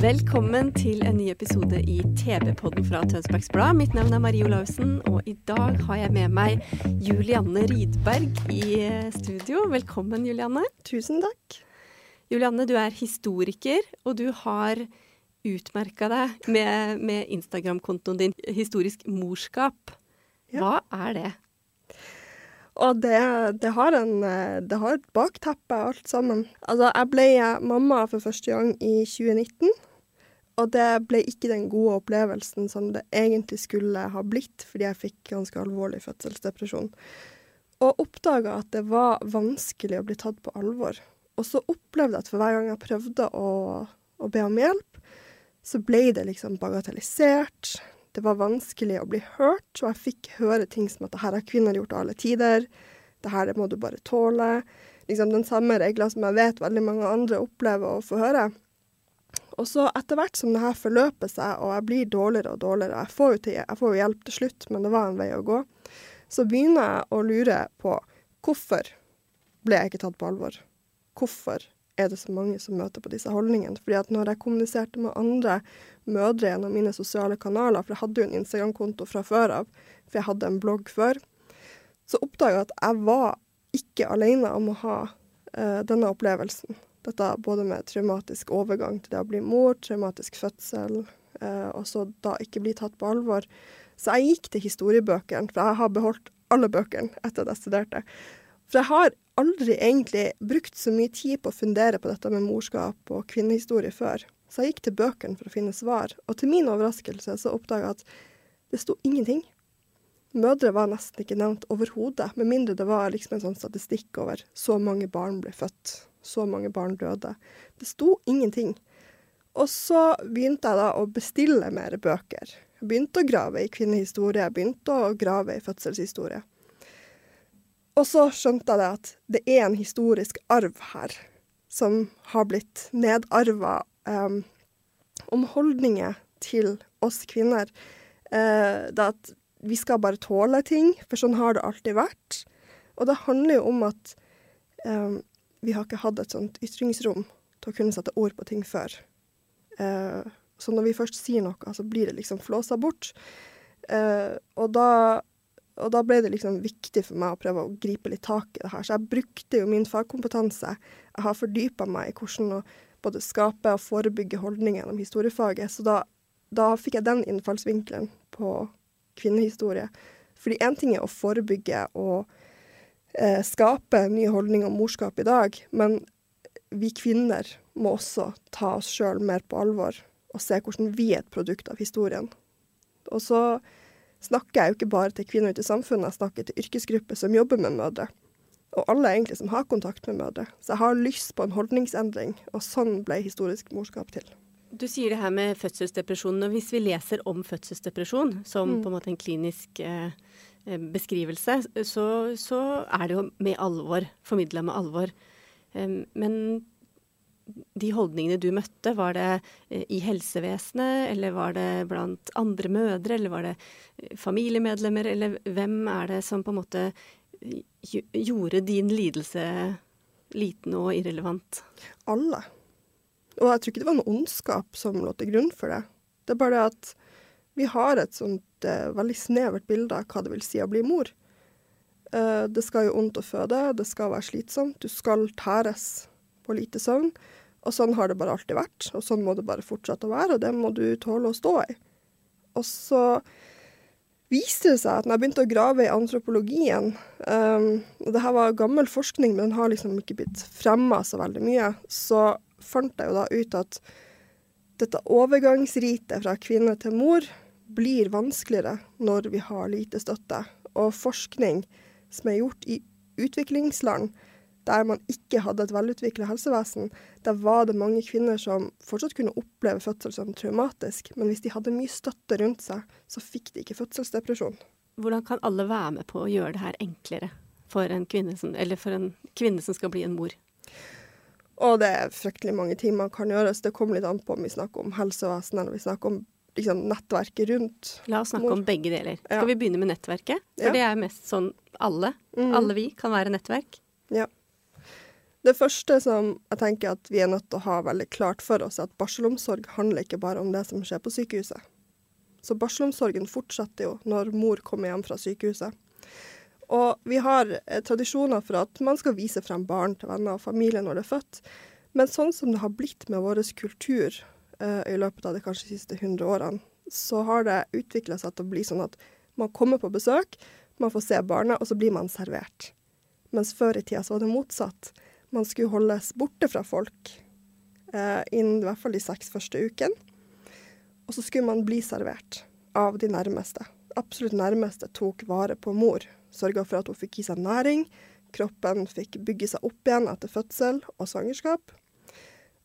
Velkommen til en ny episode i TV-podden fra Tønsbergs Blad. Mitt navn er Marie Olaussen, og i dag har jeg med meg Julianne Rydberg i eh, studio. Velkommen, Julianne. Tusen takk. Julianne, du er historiker, og du har utmerka deg med, med Instagram-kontoen din Historisk morskap. Hva er det? Og det, det, har en, eh, det har et bakteppe, alt sammen. Altså, jeg ble mamma for første gang i 2019. Og det ble ikke den gode opplevelsen som det egentlig skulle ha blitt, fordi jeg fikk ganske alvorlig fødselsdepresjon. Og oppdaga at det var vanskelig å bli tatt på alvor. Og så opplevde jeg at for hver gang jeg prøvde å, å be om hjelp, så ble det liksom bagatellisert. Det var vanskelig å bli hørt, og jeg fikk høre ting som at det her har kvinner gjort alle tider. Det her må du bare tåle. Liksom den samme regler som jeg vet veldig mange andre opplever å få høre. Og så etter hvert som det her forløper seg, og jeg blir dårligere og dårligere, jeg får, jo til, jeg får jo hjelp til slutt, men det var en vei å gå, så begynner jeg å lure på hvorfor ble jeg ikke tatt på alvor? Hvorfor er det så mange som møter på disse holdningene? Fordi at når jeg kommuniserte med andre mødre gjennom mine sosiale kanaler, for jeg hadde jo en Instagram-konto fra før av, for jeg hadde en blogg før, så oppdaga jeg at jeg var ikke alene om å ha uh, denne opplevelsen. Dette både med traumatisk overgang til det å bli mor, traumatisk fødsel, eh, og så da ikke bli tatt på alvor. Så jeg gikk til historiebøkene, for jeg har beholdt alle bøkene etter at jeg studerte. For jeg har aldri egentlig brukt så mye tid på å fundere på dette med morskap og kvinnehistorie før. Så jeg gikk til bøkene for å finne svar, og til min overraskelse så oppdaga jeg at det sto ingenting. Mødre var nesten ikke nevnt overhodet, med mindre det var liksom en sånn statistikk over så mange barn ble født, så mange barn døde. Det sto ingenting. Og så begynte jeg da å bestille mer bøker. Jeg begynte å grave i kvinnehistorie, jeg begynte å grave i fødselshistorie. Og så skjønte jeg det at det er en historisk arv her, som har blitt nedarva um, om holdninger til oss kvinner. Uh, det at vi skal bare tåle ting, for sånn har det alltid vært. Og det handler jo om at um, vi har ikke hatt et sånt ytringsrom til å kunne sette ord på ting før. Eh, så når vi først sier noe, så blir det liksom flåsa bort. Eh, og, da, og da ble det liksom viktig for meg å prøve å gripe litt tak i det her. Så jeg brukte jo min fagkompetanse. Jeg har fordypa meg i hvordan å både skape og forebygge holdninger gjennom historiefaget. Så da, da fikk jeg den innfallsvinkelen på kvinnehistorie. Fordi én ting er å forebygge og eh, skape nye holdninger om morskap i dag, men vi kvinner må også ta oss sjøl mer på alvor og se hvordan vi er et produkt av historien. Og så snakker jeg jo ikke bare til kvinner ute i samfunnet, jeg snakker til yrkesgrupper som jobber med mødre. Og alle egentlig som har kontakt med mødre. Så jeg har lyst på en holdningsendring, og sånn ble historisk morskap til. Du sier det her med fødselsdepresjon. og Hvis vi leser om fødselsdepresjon som Mm. på en måte en klinisk eh, beskrivelse, så, så, er det jo med alvor, formidla med alvor. Um, men de holdningene du møtte, var det eh, i helsevesenet, eller var det blant andre mødre, eller var det eh, familiemedlemmer, eller hvem er det som på en måte gjorde din lidelse liten og irrelevant? Alle. Og jeg tror ikke det var noe ondskap som lå til grunn for det. Det er bare det at vi har et sånt eh, veldig snevert bilde av hva det vil si å bli mor. Eh, det skal jo vondt å føde, det skal være slitsomt, du skal tæres på lite søvn. Og sånn har det bare alltid vært, og sånn må det bare fortsette å være, og det må du tåle å stå i. Og så viste det seg at når jeg begynte å grave i antropologien um, og det her var gammel forskning, men den har liksom ikke blitt fremma så veldig mye, så fant jeg jo da ut at dette overgangsritet fra kvinne til mor blir vanskeligere når vi har lite støtte. Og forskning som er gjort i utviklingsland, der man ikke hadde et velutvikla helsevesen, der var det mange kvinner som fortsatt kunne oppleve fødsel som traumatisk, men hvis de hadde mye støtte rundt seg, så fikk de ikke fødselsdepresjon. Hvordan kan alle være med på å gjøre det her enklere for en kvinne som, for en kvinne som skal bli en mor? Og det er fryktelig mange ting man kan gjøre, så det kommer litt an på om vi snakker om helsevesenet eller vi snakker om liksom, nettverket rundt. La oss snakke mor. om begge deler. Ja. Skal vi begynne med nettverket? For Ja. det er mest sånn alle, Mm. alle vi, kan være nettverk. Ja. Det første som jeg tenker at vi er nødt til å ha veldig klart for oss, er at barselomsorg handler ikke bare om det som skjer på sykehuset. Så barselomsorgen fortsetter jo når mor kommer hjem fra sykehuset. Og vi har eh, tradisjoner for at man skal vise frem barn til venner og familie når det er født. Men sånn som det har blitt med vår kultur eh, i løpet av de kanskje siste 100 årene, så har det utvikla seg til å bli sånn at man kommer på besøk, man får se barnet, og så blir man servert. Mens før i tida så var det motsatt. Man skulle holdes borte fra folk eh, innen i hvert fall de seks første ukene. Og så skulle man bli servert av de nærmeste. Absolutt nærmeste tok vare på mor. Sørga for at hun fikk i seg næring. Kroppen fikk bygge seg opp igjen etter fødsel og svangerskap.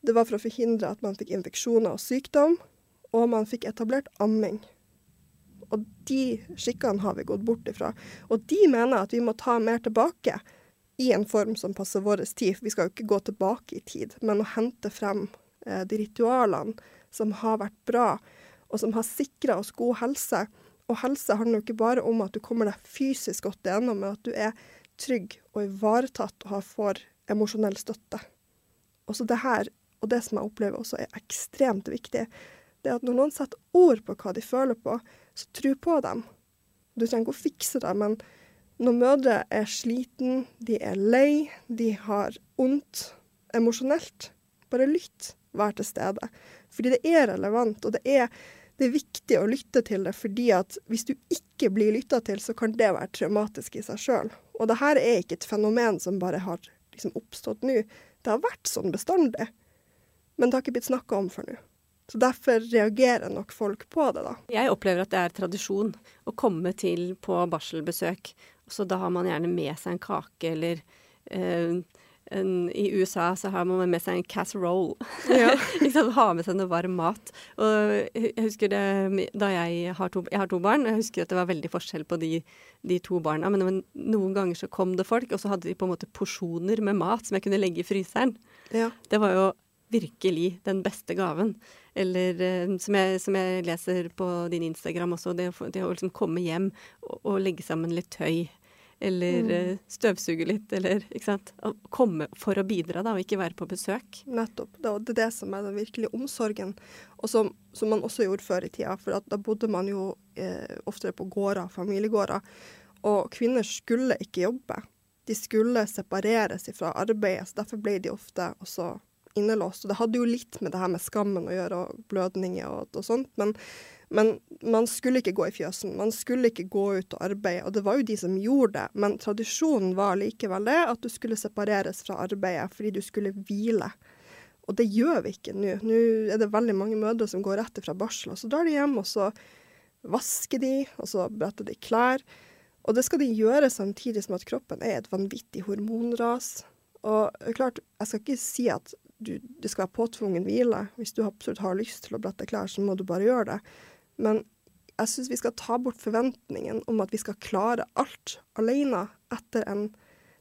Det var for å forhindre at man fikk infeksjoner og sykdom, og man fikk etablert amming. Og de skikkene har vi gått bort ifra. Og de mener at vi må ta mer tilbake i en form som passer vår tid. Vi skal jo ikke gå tilbake i tid, men å hente frem eh, de ritualene som har vært bra, og som har sikra oss god helse. Og helse handler jo ikke bare om at du kommer deg fysisk godt igjennom, men at du er trygg og ivaretatt og får emosjonell støtte. Også det her, og det som jeg opplever også er ekstremt viktig, det er at når noen setter ord på hva de føler på, så tro på dem. Du trenger ikke å fikse det, men når mødre er sliten, de er lei, de har vondt emosjonelt, bare lytt. Vær til stede. Fordi det er relevant, og det er, det er viktig å lytte til det, fordi at hvis du ikke blir lytta til, så kan det være traumatisk i seg sjøl. Og det her er ikke et fenomen som bare har liksom oppstått nå. Det har vært sånn bestandig, men det har ikke blitt snakka om før nå. Så derfor reagerer nok folk på det, da. Jeg opplever at det er tradisjon å komme til på barselbesøk. Så da har man gjerne med seg en kake eller eh, en, I USA så har man med seg en casserole. Ja. Ha med seg noe varm mat. Og jeg husker det da jeg har to, jeg har to barn, og jeg husker at det var veldig forskjell på de, de to barna. Men var noen ganger så kom det folk, og så hadde de på en måte porsjoner med mat som jeg kunne legge i fryseren. Ja. Det var jo virkelig den beste gaven. Eller eh, som, jeg, som jeg leser på din Instagram også, det, det å liksom komme hjem og, og legge sammen litt tøy. Eller mm. støvsuge litt, eller ikke sant. Komme for å bidra, da, og ikke være på besøk. Nettopp. Det er det som er den virkelige omsorgen, og som, som man også gjorde før i tida. For da bodde man jo eh, oftere på gårder, familiegårder, og kvinner skulle ikke jobbe. De skulle separeres fra arbeidet, så derfor ble de ofte også innelåst. Og det hadde jo litt med det her med skammen å gjøre, og blødninger og, og sånt, men, men man skulle ikke gå i fjøsen. Man skulle ikke gå ut og arbeide, og det var jo de som gjorde det. Men tradisjonen var likevel det, at du skulle separeres fra arbeidet fordi du skulle hvile. Og det gjør vi ikke nå. Nå er det veldig mange mødre som går rett fra barsel, og så drar de hjem, og så vasker de, og så bretter de klær. Og det skal de gjøre samtidig som at kroppen er et vanvittig hormonras. Og klart, jeg skal ikke si at du, det skal være påtvungen hvile. Hvis du absolutt har lyst til å brette klær, så må du bare gjøre det. Men jeg syns vi skal ta bort forventningen om at vi skal klare alt alene etter en,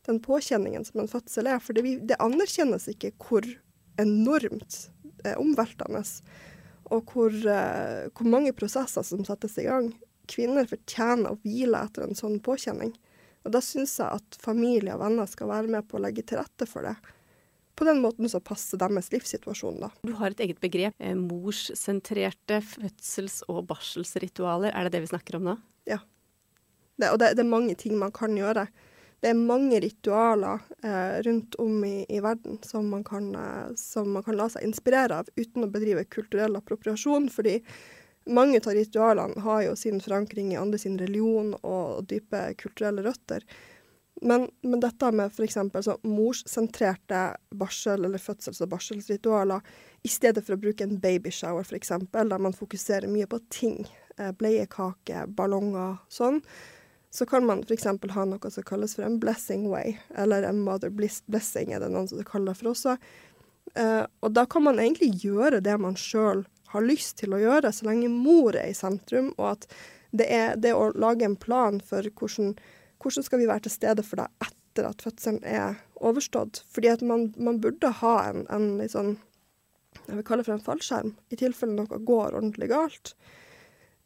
den påkjenningen som en fødsel er. For det, det anerkjennes ikke hvor enormt eh, omveltende og hvor, eh, hvor mange prosesser som settes i gang. Kvinner fortjener å hvile etter en sånn påkjenning. Og da syns jeg at familie og venner skal være med på å legge til rette for det. På den måten som passer deres livssituasjon, da. Du har et eget begrep. Eh, morssentrerte fødsels- og barselsritualer. Er det det vi snakker om nå? Ja. Det, og det, det er mange ting man kan gjøre. Det er mange ritualer eh, rundt om i, i verden som man, kan, eh, som man kan la seg inspirere av uten å bedrive kulturell appropriasjon. fordi mange av ritualene har jo sin forankring i andre sin religion og, og dype kulturelle røtter. Men, men dette med f.eks. sånn morssentrerte barsel- eller fødsels- og barselsritualer, i stedet for å bruke en babyshower f.eks., der man fokuserer mye på ting, eh, bleiekake, ballonger, sånn, så kan man f.eks. ha noe som kalles for en blessing way, eller en mother blessing, er det noen som kaller det for også. Uh, og da kan man egentlig gjøre det man sjøl har lyst til å gjøre, så lenge mor er i sentrum, og at det er det å lage en plan for hvordan, hvordan skal vi være til stede for deg etter at fødselen er overstått. Fordi at man, man burde ha en, en sånn, jeg vil kalle for en fallskjerm, i tilfelle noe går ordentlig galt.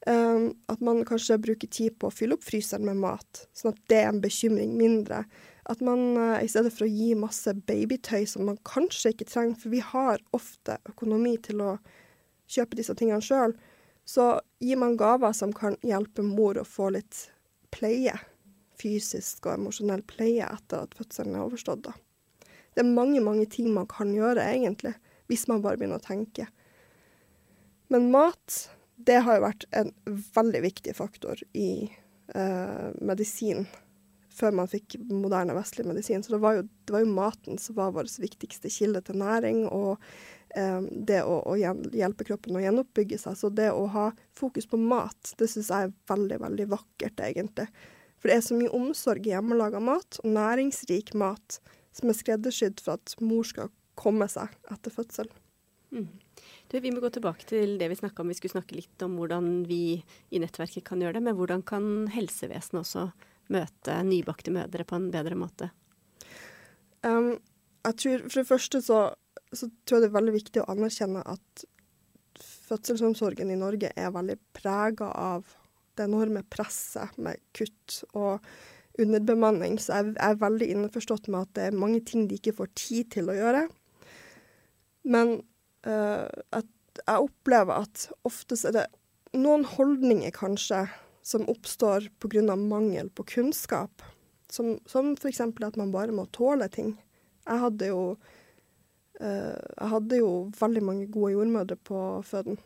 Um, at man kanskje bruker tid på å fylle opp fryseren med mat, sånn at det er en bekymring mindre. At man uh, i stedet for å gi masse babytøy som man kanskje ikke trenger, for vi har ofte økonomi til å kjøpe disse tingene sjøl, så gir man gaver som kan hjelpe mor å få litt pleie. Fysisk og emosjonell pleie etter at fødselen er overstått. Da. Det er mange, mange ting man kan gjøre, egentlig, hvis man bare begynner å tenke. Men mat det har jo vært en veldig viktig faktor i eh, medisin før man fikk moderne vestlig medisin. Så det var jo, det var jo maten som var vår viktigste kilde til næring, og um, det å, å, hjelpe kroppen å gjenoppbygge seg. Så det å ha fokus på mat, det syns jeg er veldig, veldig vakkert, egentlig. For det er så mye omsorg i hjemmelaga mat, og næringsrik mat, som er skreddersydd for at mor skal komme seg etter fødsel. Mm. Du, vi må gå tilbake til det vi snakka om. Vi skulle snakke litt om hvordan vi i nettverket kan gjøre det. Men hvordan kan helsevesenet også møte nybakte mødre på en bedre måte? Um, jeg tror For det første så, så, tror jeg det er veldig viktig å anerkjenne at fødselsomsorgen i Norge er veldig prega av det enorme presset med kutt og underbemanning. Så jeg er veldig innforstått med at det er mange ting de ikke får tid til å gjøre. Men uh, jeg opplever at oftest er det noen holdninger, kanskje, som oppstår pga. mangel på kunnskap. Som, som f.eks. at man bare må tåle ting. Jeg hadde jo uh, Jeg hadde jo veldig mange gode jordmødre på føden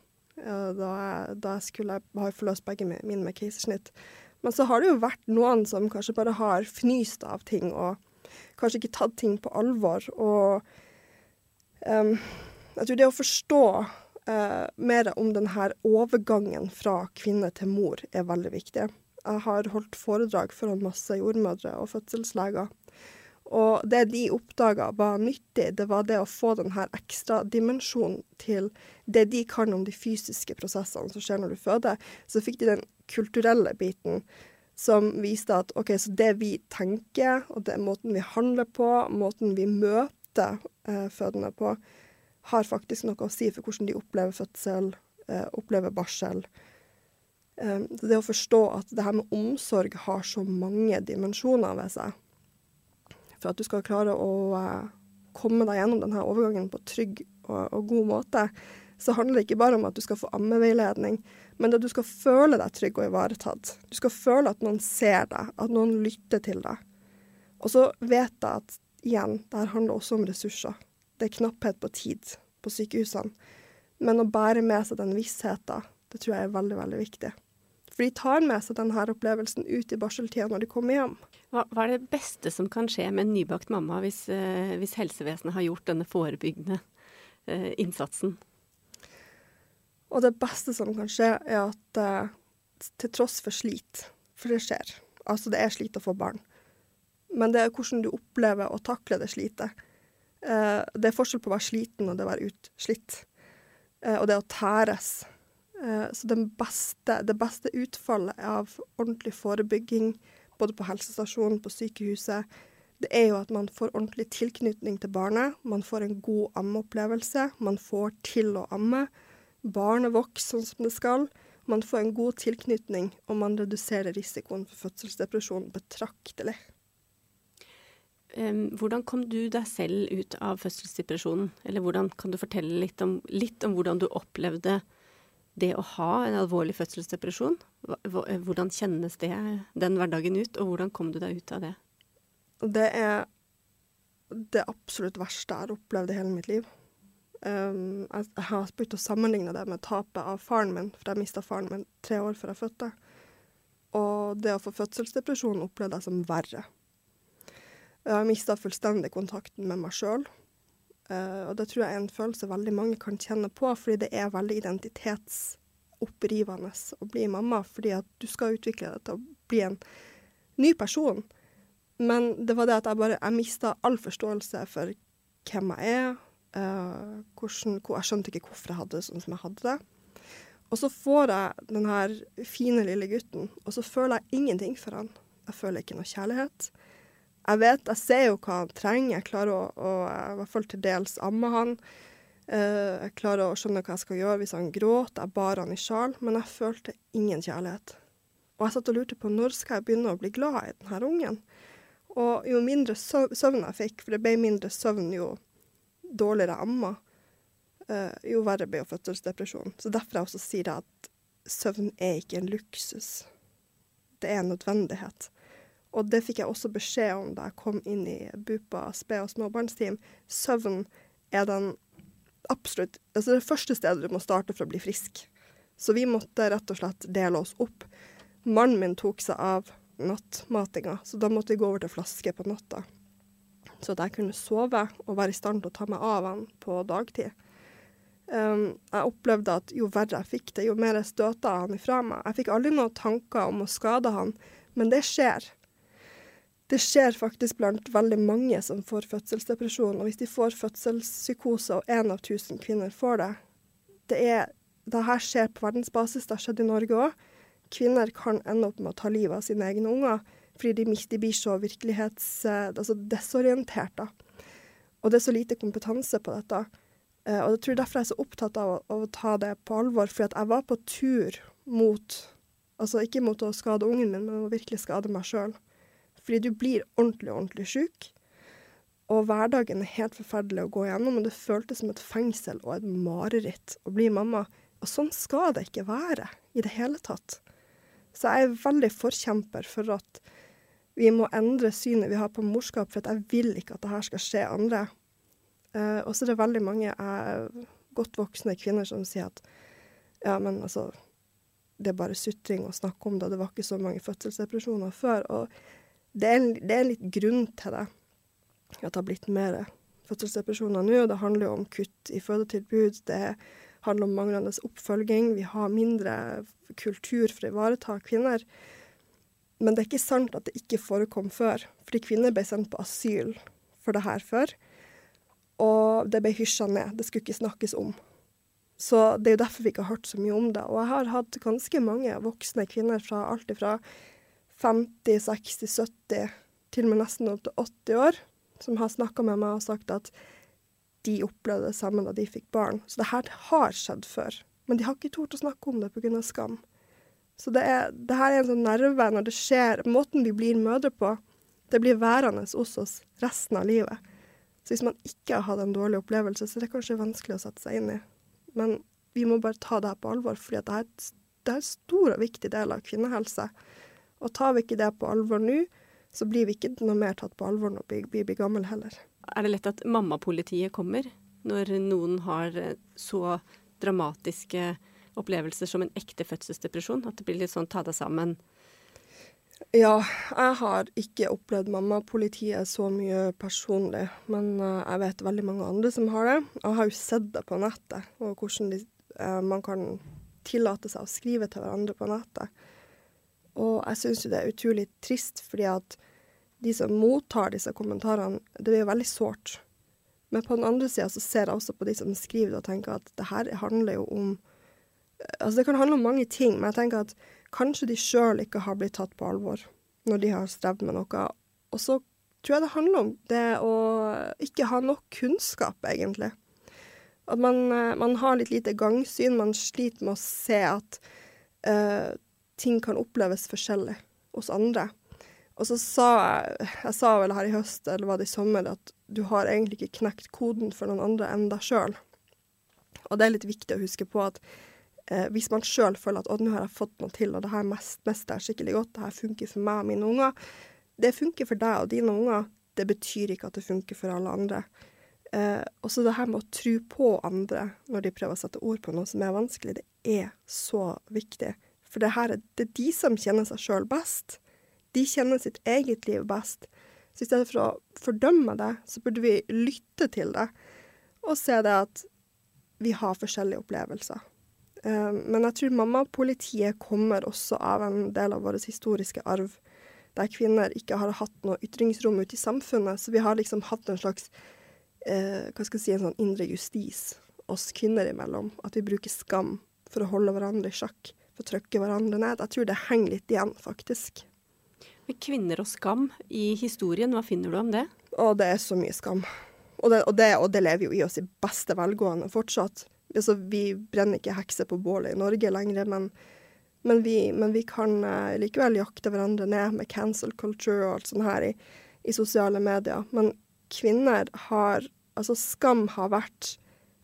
uh, da, skulle jeg, ha forløst begge mine med keisersnitt. Men så har det jo vært noen som kanskje bare har fnyst av ting, og kanskje ikke tatt ting på alvor. Og um, jeg tror det å forstå uh, mer om denne overgangen fra kvinne til mor er veldig viktig. Jeg har holdt foredrag foran masse jordmødre og fødselsleger. Og det de oppdaga var nyttig, det var det å få denne ekstra dimensjonen til det de kan om de fysiske prosessene som skjer når du føder. Så fikk de den kulturelle biten som viste at OK, så det vi tenker, og det måten vi handler på, måten vi møter eh, fødende på, har faktisk noe å si for hvordan de opplever fødsel, eh, opplever barsel. Eh, det å forstå at det her med omsorg har så mange dimensjoner ved seg. For at du skal klare å uh, komme deg gjennom denne overgangen på trygg og, og, god måte, så handler det ikke bare om at du skal få ammeveiledning, men at du skal føle deg trygg og ivaretatt. Du skal føle at noen ser deg, at noen lytter til deg. Og så vet jeg at igjen, det her handler også om ressurser det er knapphet på tid på sykehusene. Men å bære med seg den vissheten, det tror jeg er veldig, veldig viktig. For de tar med seg denne opplevelsen ut i barseltida når de kommer hjem. Hva, hva, er det beste som kan skje med en nybakt mamma hvis, eh, hvis helsevesenet har gjort denne forebyggende eh, innsatsen? Og det beste som kan skje, er at eh, til tross for slit, for det skjer, altså det er slit å få barn, men det er hvordan du opplever å takle det slitet Eh, det er forskjell på å være sliten og det å være utslitt. Eh, og det å tæres. Eh, så beste, det beste utfallet av ordentlig forebygging, både på helsestasjonen, på sykehuset, det er jo at man får ordentlig tilknytning til barnet. Man får en god ammeopplevelse. Man får til å amme. Barnet vokser sånn som det skal. Man får en god tilknytning, og man reduserer risikoen for fødselsdepresjon betraktelig. Hvordan kom du deg selv ut av fødselsdepresjonen? Eller hvordan kan du fortelle litt om, litt om hvordan du opplevde det å ha en alvorlig fødselsdepresjon? Hvordan kjennes det, den hverdagen ut, og hvordan kom du deg ut av det? Det er det absolutt verste jeg har opplevd i hele mitt liv. Um, jeg, jeg har begynt å sammenligne det med tapet av faren min, for jeg mista faren min tre år før jeg fødte. Og det å få fødselsdepresjon opplevde jeg som verre. Jeg har mista fullstendig kontakten med meg sjøl. Uh, og det tror jeg er en følelse veldig mange kan kjenne på, fordi det er veldig identitetsopprivende å bli mamma. Fordi at du skal utvikle deg til å bli en ny person. Men det var det at jeg bare jeg mista all forståelse for hvem jeg er. Uh, hvordan, jeg skjønte ikke hvorfor jeg hadde det sånn som jeg hadde det. Og så får jeg den her fine lille gutten, og så føler jeg ingenting for han. Jeg føler ikke noe kjærlighet. Jeg vet, jeg ser jo hva han trenger. Jeg klarer å, å i hvert fall til dels amme han. Uh, jeg klarer å skjønne hva jeg skal gjøre hvis han gråter. Jeg bar han i sjal, men jeg følte ingen kjærlighet. Og jeg satt og lurte på når skal jeg begynne å bli glad i denne ungen. Og jo mindre søvn jeg fikk, for det ble mindre søvn jo dårligere jeg amma, uh, jo verre ble jo fødselsdepresjon. Så derfor jeg også sier jeg at søvn er ikke en luksus. Det er en nødvendighet. Og det fikk jeg også beskjed om da jeg kom inn i BUPA sped- og småbarnsteam. Søvn er den absolutt altså det første stedet du må starte for å bli frisk. Så vi måtte rett og slett dele oss opp. Mannen min tok seg av nattmatinga, så da måtte vi gå over til flaske på natta. Så at jeg kunne sove og være i stand til å ta meg av han på dagtid. Um, jeg opplevde at jo verre jeg fikk det, jo mer jeg støta han ifra meg. Jeg fikk aldri noen tanker om å skade han, men det skjer. Det skjer faktisk blant veldig mange som får fødselsdepresjon. Og hvis de får fødselspsykose, og én av tusen kvinner får det Det er, det her skjer på verdensbasis, det har skjedd i Norge òg kvinner kan ende opp med å ta livet av sine egne unger fordi de, de blir så virkelighets... Eh, altså desorientert, da. Og det er så lite kompetanse på dette. Uh, og jeg tror derfor jeg er så opptatt av å, å ta det på alvor. For jeg var på tur mot Altså ikke mot å skade ungen min, men å virkelig skade meg sjøl. Fordi du blir ordentlig, ordentlig sjuk. Og hverdagen er helt forferdelig å gå gjennom, og det føltes som et fengsel og et mareritt å bli mamma. Og sånn skal det ikke være i det hele tatt. Så jeg er veldig forkjemper for at vi må endre synet vi har på morskap, for jeg vil ikke at det her skal skje andre. Uh, og så er det veldig mange uh, godt voksne kvinner som sier at ja, men altså Det er bare sutring å snakke om det, det var ikke så mange fødselsdepresjoner før. Og det er, det er litt grunn til det, at det har blitt mer fødselsdepresjoner nå. Det handler jo om kutt i fødetilbud. det er handler om manglende oppfølging. Vi har mindre kultur for å ivareta kvinner. Men det er ikke sant at det ikke forekom før. Fordi kvinner ble sendt på asyl for det her før. Og det ble hysja ned. Det skulle ikke snakkes om. Så det er jo derfor vi ikke har hørt så mye om det. Og jeg har hatt ganske mange voksne kvinner fra alt fra 50, 60, 70 til og med nesten opp til 80 år, som har snakka med meg og sagt at de opplevde det samme da de fikk barn. Så det her har skjedd før. Men de har ikke tort å snakke om det pga. skam. Så det, er, det, her er en sånn nerve når det skjer. Måten vi blir mødre på, det blir værende hos oss resten av livet. Så hvis man ikke har hatt en dårlig opplevelse, så er det kanskje vanskelig å sette seg inn i. Men vi må bare ta det her på alvor, for det, det er en stor og viktig del av kvinnehelse. Og tar vi ikke det på alvor nå, så blir vi ikke noe mer tatt på alvor når vi blir gamle heller. Er det lett at mammapolitiet kommer når noen har eh, så dramatiske opplevelser som en ekte fødselsdepresjon? At det blir litt sånn ta deg sammen? Ja, jeg har ikke opplevd mammapolitiet så mye personlig, men uh, jeg vet veldig mange andre som har det. Jeg har jo sett det på nettet, og hvordan de, uh, man kan tillate seg å skrive til hverandre på nettet. Og jeg syns jo det er utrolig trist, fordi at de som mottar disse kommentarene, det blir jo veldig sårt. Men på den andre sida så ser jeg også på de som skriver det og tenker at det her handler jo om Altså det kan handle om mange ting, men jeg tenker at kanskje de sjøl ikke har blitt tatt på alvor når de har strevd med noe. Og så tror jeg det handler om det å ikke ha nok kunnskap, egentlig. At man, eh, man har litt lite gangsyn. Man sliter med å se at uh, ting kan oppleves forskjellig hos andre. Og så sa jeg Jeg sa vel her i høst, eller var det i sommer, at du har egentlig ikke knekt koden for noen andre enn deg sjøl. Og det er litt viktig å huske på at eh, hvis man sjøl føler at 'å, nå har jeg fått noe til, og det her mest, mestrer jeg skikkelig godt', det her funker for meg og mine unger Det funker for deg og dine unger. Det betyr ikke at det funker for alle andre. Eh, og så det her med å tro på andre når de prøver å sette ord på noe som er vanskelig, det er så viktig. For det her er det er de som kjenner seg sjøl best. De kjenner sitt eget liv best. Så i stedet for å fordømme det, så burde vi lytte til det og se det at vi har forskjellige opplevelser. Um, men jeg tror mammapolitiet kommer også av en del av vår historiske arv. der kvinner ikke har hatt noe ytringsrom ute i samfunnet. Så vi har liksom hatt en slags eh, hva skal jeg si, en sånn indre justis oss kvinner imellom. At vi bruker skam for å holde hverandre i sjakk, for å trykke hverandre ned. Jeg tror det henger litt igjen, faktisk. Men kvinner og skam i historien, hva finner du om det? Å, det er så mye skam. Og det, og det, og det lever jo i oss i beste velgående fortsatt. Altså, vi brenner ikke hekser på bålet i Norge lenger, men, men, vi, men vi, kan uh, likevel jakte hverandre ned med cancel culture og alt sånt her i, i sosiale medier. Men kvinner har Altså, skam har vært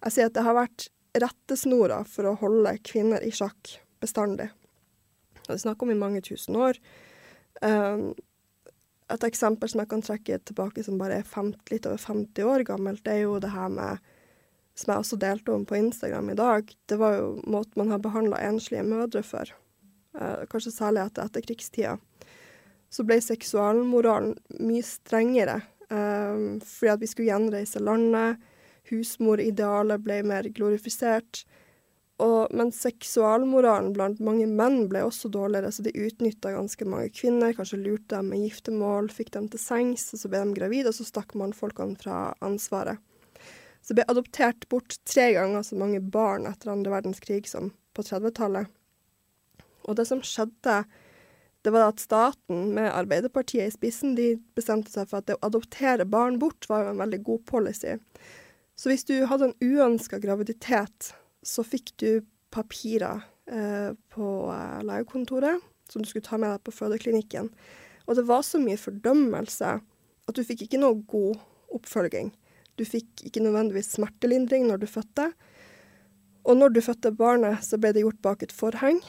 Jeg sier at det har vært rettesnora for å holde kvinner i sjakk bestandig. Det er snakk om i mange tusen år. Um, et eksempel som jeg kan trekke tilbake som bare er 50, litt over 50 år gammelt, det er jo det her med Som jeg også delte om på Instagram i dag. Det var jo måten man har behandla enslige mødre for. Uh, kanskje særlig etter etterkrigstida. Så ble seksualmoralen mye strengere. Um, fordi at vi skulle gjenreise landet. Husmoridealet ble mer glorifisert. Og, men seksualmoralen blant mange menn ble også dårligere, så de utnytta ganske mange kvinner. Kanskje lurte dem med giftermål, fikk dem til sengs, og så ble de gravide, og så stakk mannfolkene fra ansvaret. Så ble adoptert bort tre ganger så mange barn etter andre verdenskrig som på 30-tallet. Og det som skjedde, det var at staten, med Arbeiderpartiet i spissen, de bestemte seg for at det å adoptere barn bort var jo en veldig god policy. Så hvis du hadde en uønska graviditet så fikk du papirer eh, på eh, legekontoret som du skulle ta med deg på fødeklinikken. Og det var så mye fordømmelse at du fikk ikke noe god oppfølging. Du fikk ikke nødvendigvis smertelindring når du fødte. Og når du fødte barnet, så ble det gjort bak et forheng.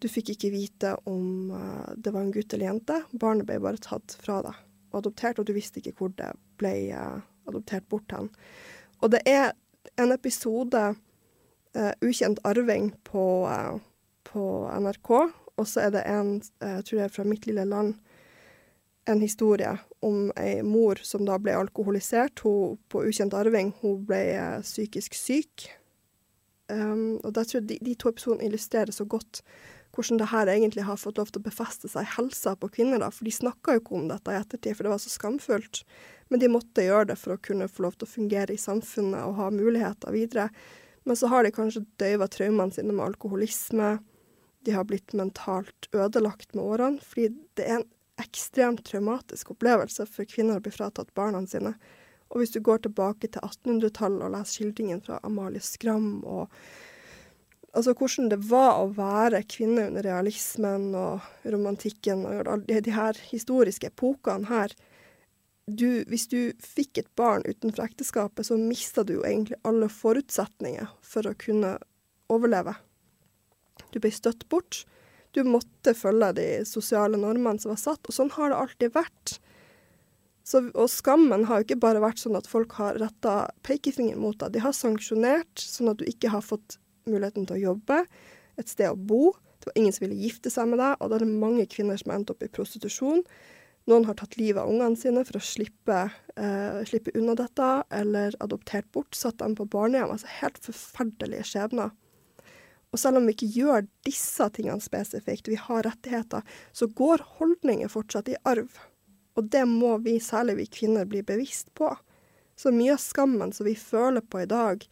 Du fikk ikke vite om uh, det var en gutt eller jente. Barnet ble bare tatt fra deg og adoptert, og du visste ikke hvor det ble adoptert bort hen. Og det er en episode uh, ukjent arving på, uh, på NRK. Og så er det en, uh, jeg tror det er fra mitt lille land, en historie om ei mor som da ble alkoholisert. Hun på ukjent arving, hun ble psykisk syk. Um, og da tror jeg de, de, to episodene illustrerer så godt hvordan det her egentlig har fått lov til å befeste seg i helsa på kvinner. da, For de snakka jo ikke om dette i ettertid, for det var så skamfullt. Men de måtte gjøre det for å kunne få lov til å fungere i samfunnet og ha muligheter videre. Men så har de kanskje døyva traumene sine med alkoholisme. De har blitt mentalt ødelagt med årene. Fordi det er en ekstremt traumatisk opplevelse for kvinner å bli fratatt barna sine. Og hvis du går tilbake til 1800-tallet og leser skildringen fra Amalie Skram og altså hvordan det var å være kvinne under realismen og romantikken og de, her historiske epokene her, du, hvis du fikk et barn utenfor ekteskapet, så mista du jo egentlig alle forutsetninger for å kunne overleve. Du ble støtt bort. Du måtte følge de sosiale normene som var satt, og sånn har det alltid vært. Så, og skammen har jo ikke bare vært sånn at folk har retta pekefingeren mot deg. De har sanksjonert sånn at du ikke har fått muligheten til å jobbe, et sted å bo. Det var ingen som ville gifte seg med deg, og da er det mange kvinner som har endt opp i prostitusjon. Noen har tatt livet av ungene sine for å slippe, eh, slippe, unna dette, eller adoptert bort, satt dem på barnehjem. Altså helt forferdelige skjebner. Og selv om vi ikke gjør disse tingene spesifikt, vi har rettigheter, så går holdninger fortsatt i arv. Og det må vi, særlig vi kvinner, bli bevisst på. Så mye av skammen som vi føler på i dag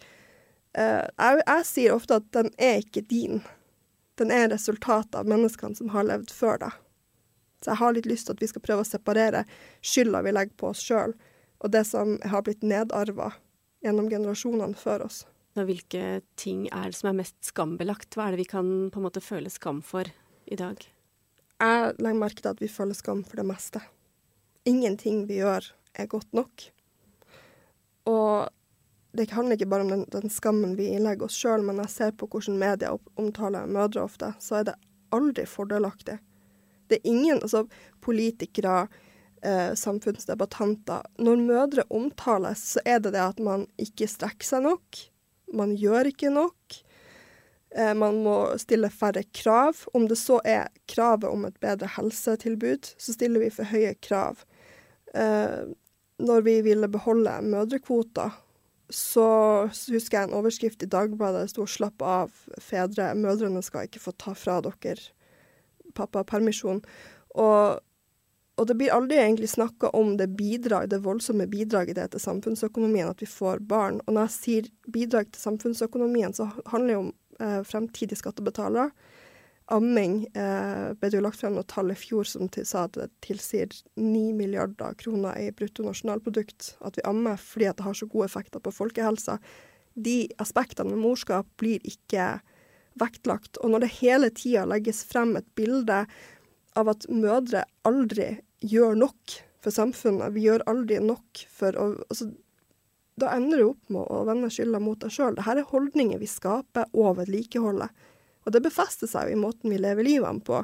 eh, jeg, jeg sier ofte at den er ikke din. Den er resultatet av menneskene som har levd før deg. Så jeg har litt lyst til at vi skal prøve å separere skylda vi legger på oss sjøl, og det som har blitt nedarva gjennom generasjonene før oss. Hvilke ting er det som er mest skambelagt? Hva er det vi kan på en måte føle skam for i dag? Jeg legger merke til at vi føler skam for det meste. Ingenting vi gjør er godt nok. Og det handler ikke bare om den, den skammen vi ilegger oss sjøl, men jeg ser på hvordan media omtaler mødre ofte, så er det aldri fordelaktig. Det er ingen altså, politikere, eh, samfunnsdebattanter Når mødre omtales, så er det det at man ikke strekker seg nok. Man gjør ikke nok. Eh, man må stille færre krav. Om det så er kravet om et bedre helsetilbud, så stiller vi for høye krav. Eh, når vi ville beholde mødrekvoter, så husker jeg en overskrift i Dagbladet det sto 'slapp av, fedre', mødrene skal ikke få ta fra dere pappapermisjon. Og og det blir aldri egentlig snakka om det bidrag, det voldsomme bidraget det er til samfunnsøkonomien at vi får barn. Og når jeg sier bidrag til samfunnsøkonomien, så handler det om eh, fremtidige skattebetalere. Amming eh, ble det jo lagt frem noen tall i fjor som til, sa at det tilsier 9 milliarder kroner i bruttonasjonalprodukt. At vi ammer fordi det har så gode effekter på folkehelsa. De aspektene med morskap blir ikke vektlagt. Og når det hele tida legges frem et bilde av at mødre aldri gjør nok for samfunnet. Vi gjør aldri nok for å altså, Da ender du opp med å vende skylda mot deg sjøl. Dette er holdninger vi skaper og vedlikeholder. Og det befester seg jo i måten vi lever livene på.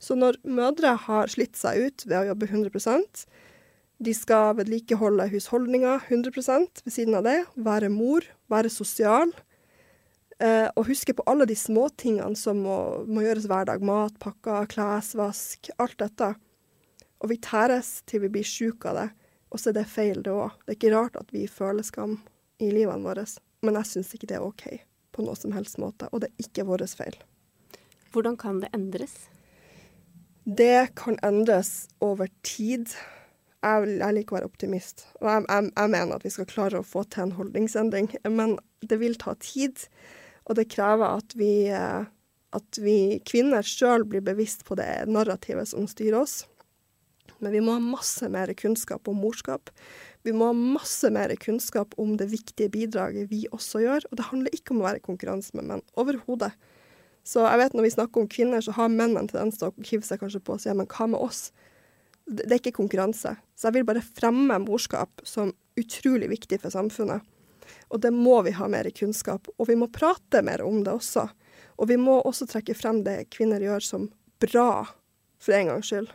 Så når mødre har slitt seg ut ved å jobbe 100 de skal vedlikeholde husholdninga 100 ved siden av det, være mor, være sosial, eh, og huske på alle de småtingene som må, må gjøres hver dag. Mat, pakker, klesvask, alt dette. Og vi tæres til vi blir sjuke av det. Og så er det feil, det òg. Det er ikke rart at vi føler skam i livene våre. Men jeg syns ikke det er OK på noe som helst måte. Og det er ikke vår feil. Hvordan kan det endres? Det kan endres over tid. Jeg, jeg liker å være optimist, og jeg, jeg, jeg, mener at vi skal klare å få til en holdningsendring. Men det vil ta tid, og det krever at vi, eh, at vi kvinner sjøl blir bevisst på det narrativet som styrer oss. Men vi må ha masse mer kunnskap om morskap. Vi må ha masse mer kunnskap om det viktige bidraget vi også gjør. Og det handler ikke om å være i konkurranse med menn. Overhodet. Så jeg vet når vi snakker om kvinner, så har mennene tendens til å hive seg kanskje på og si men hva med oss? Det er ikke konkurranse. Så jeg vil bare fremme morskap som utrolig viktig for samfunnet. Og det må vi ha mer kunnskap. Og vi må prate mer om det også. Og vi må også trekke frem det kvinner gjør som bra, for en gangs skyld.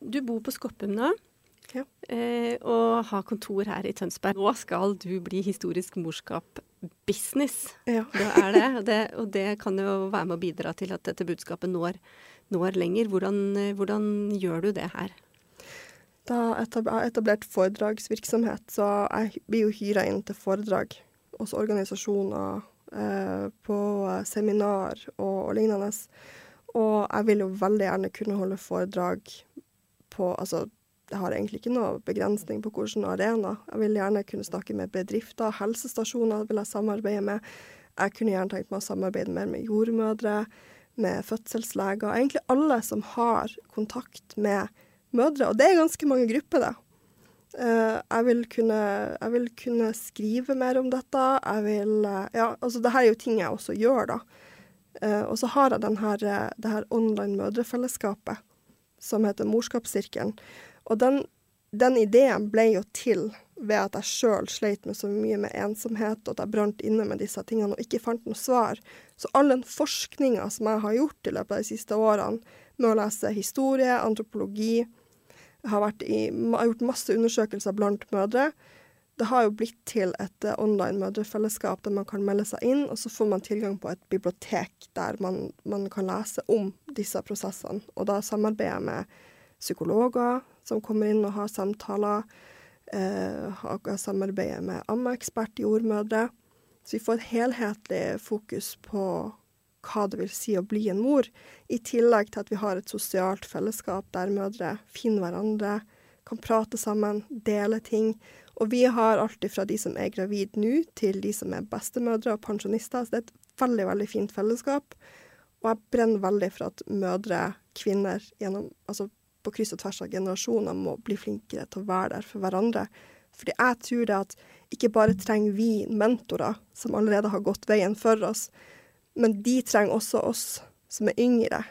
Du bor på Skoppum nå, ja. Eh, og har kontor her i Tønsberg. Nå skal du bli historisk morskap-business. Ja. Det er det, det, og det kan jo være med å bidra til at dette budskapet når, når lenger. Hvordan, hvordan, gjør du det her? Jeg har etablert foredragsvirksomhet, så jeg blir jo hyra inn til foredrag hos organisasjoner, eh, på seminar og, og lignende. Og jeg vil jo veldig gjerne kunne holde foredrag på Altså, jeg har egentlig ikke noe begrensning på hvilken arena. Jeg vil gjerne kunne snakke med bedrifter, helsestasjoner vil jeg samarbeide med. Jeg kunne gjerne tenkt meg å samarbeide mer med jordmødre, med fødselsleger. Egentlig alle som har kontakt med mødre. Og det er ganske mange grupper, det. Uh, jeg, vil kunne, jeg vil kunne skrive mer om dette. Jeg vil uh, Ja, altså det her er jo ting jeg også gjør, da. Uh, og så har jeg denne, uh, det her online mødrefellesskapet som heter Morskapssirkelen. Og den, den, ideen ble jo til ved at jeg sjøl sleit med så mye med ensomhet, og at jeg brant inne med disse tingene og ikke fant noe svar. Så all den forskninga som jeg har gjort i løpet av de siste årene, med å lese historie, antropologi, har, i, har gjort masse undersøkelser blant mødre, det har jo blitt til et uh, online mødrefellesskap der man kan melde seg inn, og så får man tilgang på et bibliotek der man, man kan lese om disse prosessene. Og da samarbeider jeg med psykologer som kommer inn og har samtaler. Uh, jeg samarbeider med ammeekspert, jordmødre. Så vi får et helhetlig fokus på hva det vil si å bli en mor, i tillegg til at vi har et sosialt fellesskap der mødre finner hverandre, kan prate sammen, dele ting og vi har alltid fra de som er gravid nå, til de som er bestemødre og pensjonister. Så det er et veldig, veldig fint fellesskap. Og jeg brenner veldig for at mødre, kvinner, gjennom, altså på kryss og tvers av generasjoner må bli flinkere til å være der for hverandre. Fordi jeg tror det at ikke bare trenger vi mentorer som allerede har gått veien for oss, men de trenger også oss som er yngre,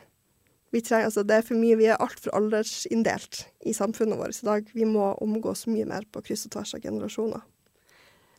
trenger, altså det er for mye, Vi er altfor aldersinndelt i samfunnet vårt i dag. Vi må omgås mye mer på kryss og tvers av generasjoner.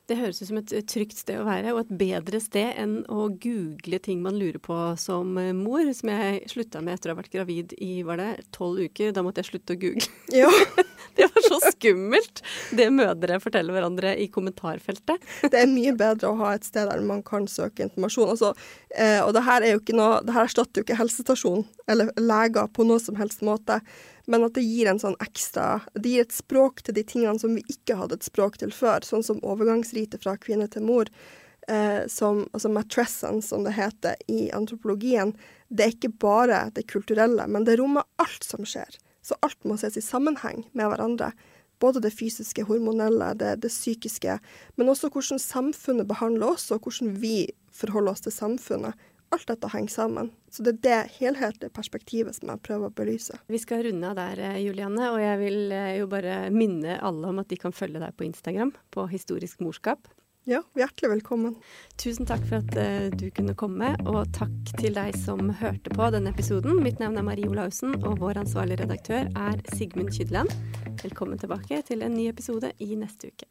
Det høres ut som et trygt sted å være, og et bedre sted enn å google ting man lurer på som eh, mor, som jeg slutta med etter å ha vært gravid i var det, tolv uker. Da måtte jeg slutte å google. Ja. det var så skummelt, det mødre forteller hverandre i kommentarfeltet. det er mye bedre å ha et sted der man kan søke informasjon. Altså, eh, og det her, er jo ikke noe, det her erstatter jo ikke helsestasjon eller leger på noe som helst måte men at det gir en sånn ekstra Det gir et språk til de tingene som vi ikke hadde et språk til før, sånn som overgangsritet fra kvinne til mor. Eh, som, altså matressen, som det heter i antropologien, det er ikke bare det kulturelle, men det rommer alt som skjer. Så alt må ses i sammenheng med hverandre. Både det fysiske, hormonelle, det, det psykiske, men også hvordan samfunnet behandler oss, og hvordan vi forholder oss til samfunnet. Alt dette henger sammen. Så det er det helhetlige perspektivet som jeg prøver å belyse. Vi skal runde av der, eh, Julianne, og jeg vil eh, jo bare minne alle om at de kan følge deg på Instagram på Historisk morskap. Ja, hjertelig velkommen. Tusen takk for at uh, du kunne komme, og takk til deg som hørte på denne episoden. Mitt navn er Marie Olaussen, og vår ansvarlige redaktør er Sigmund Kydland. Velkommen tilbake til en ny episode i neste uke.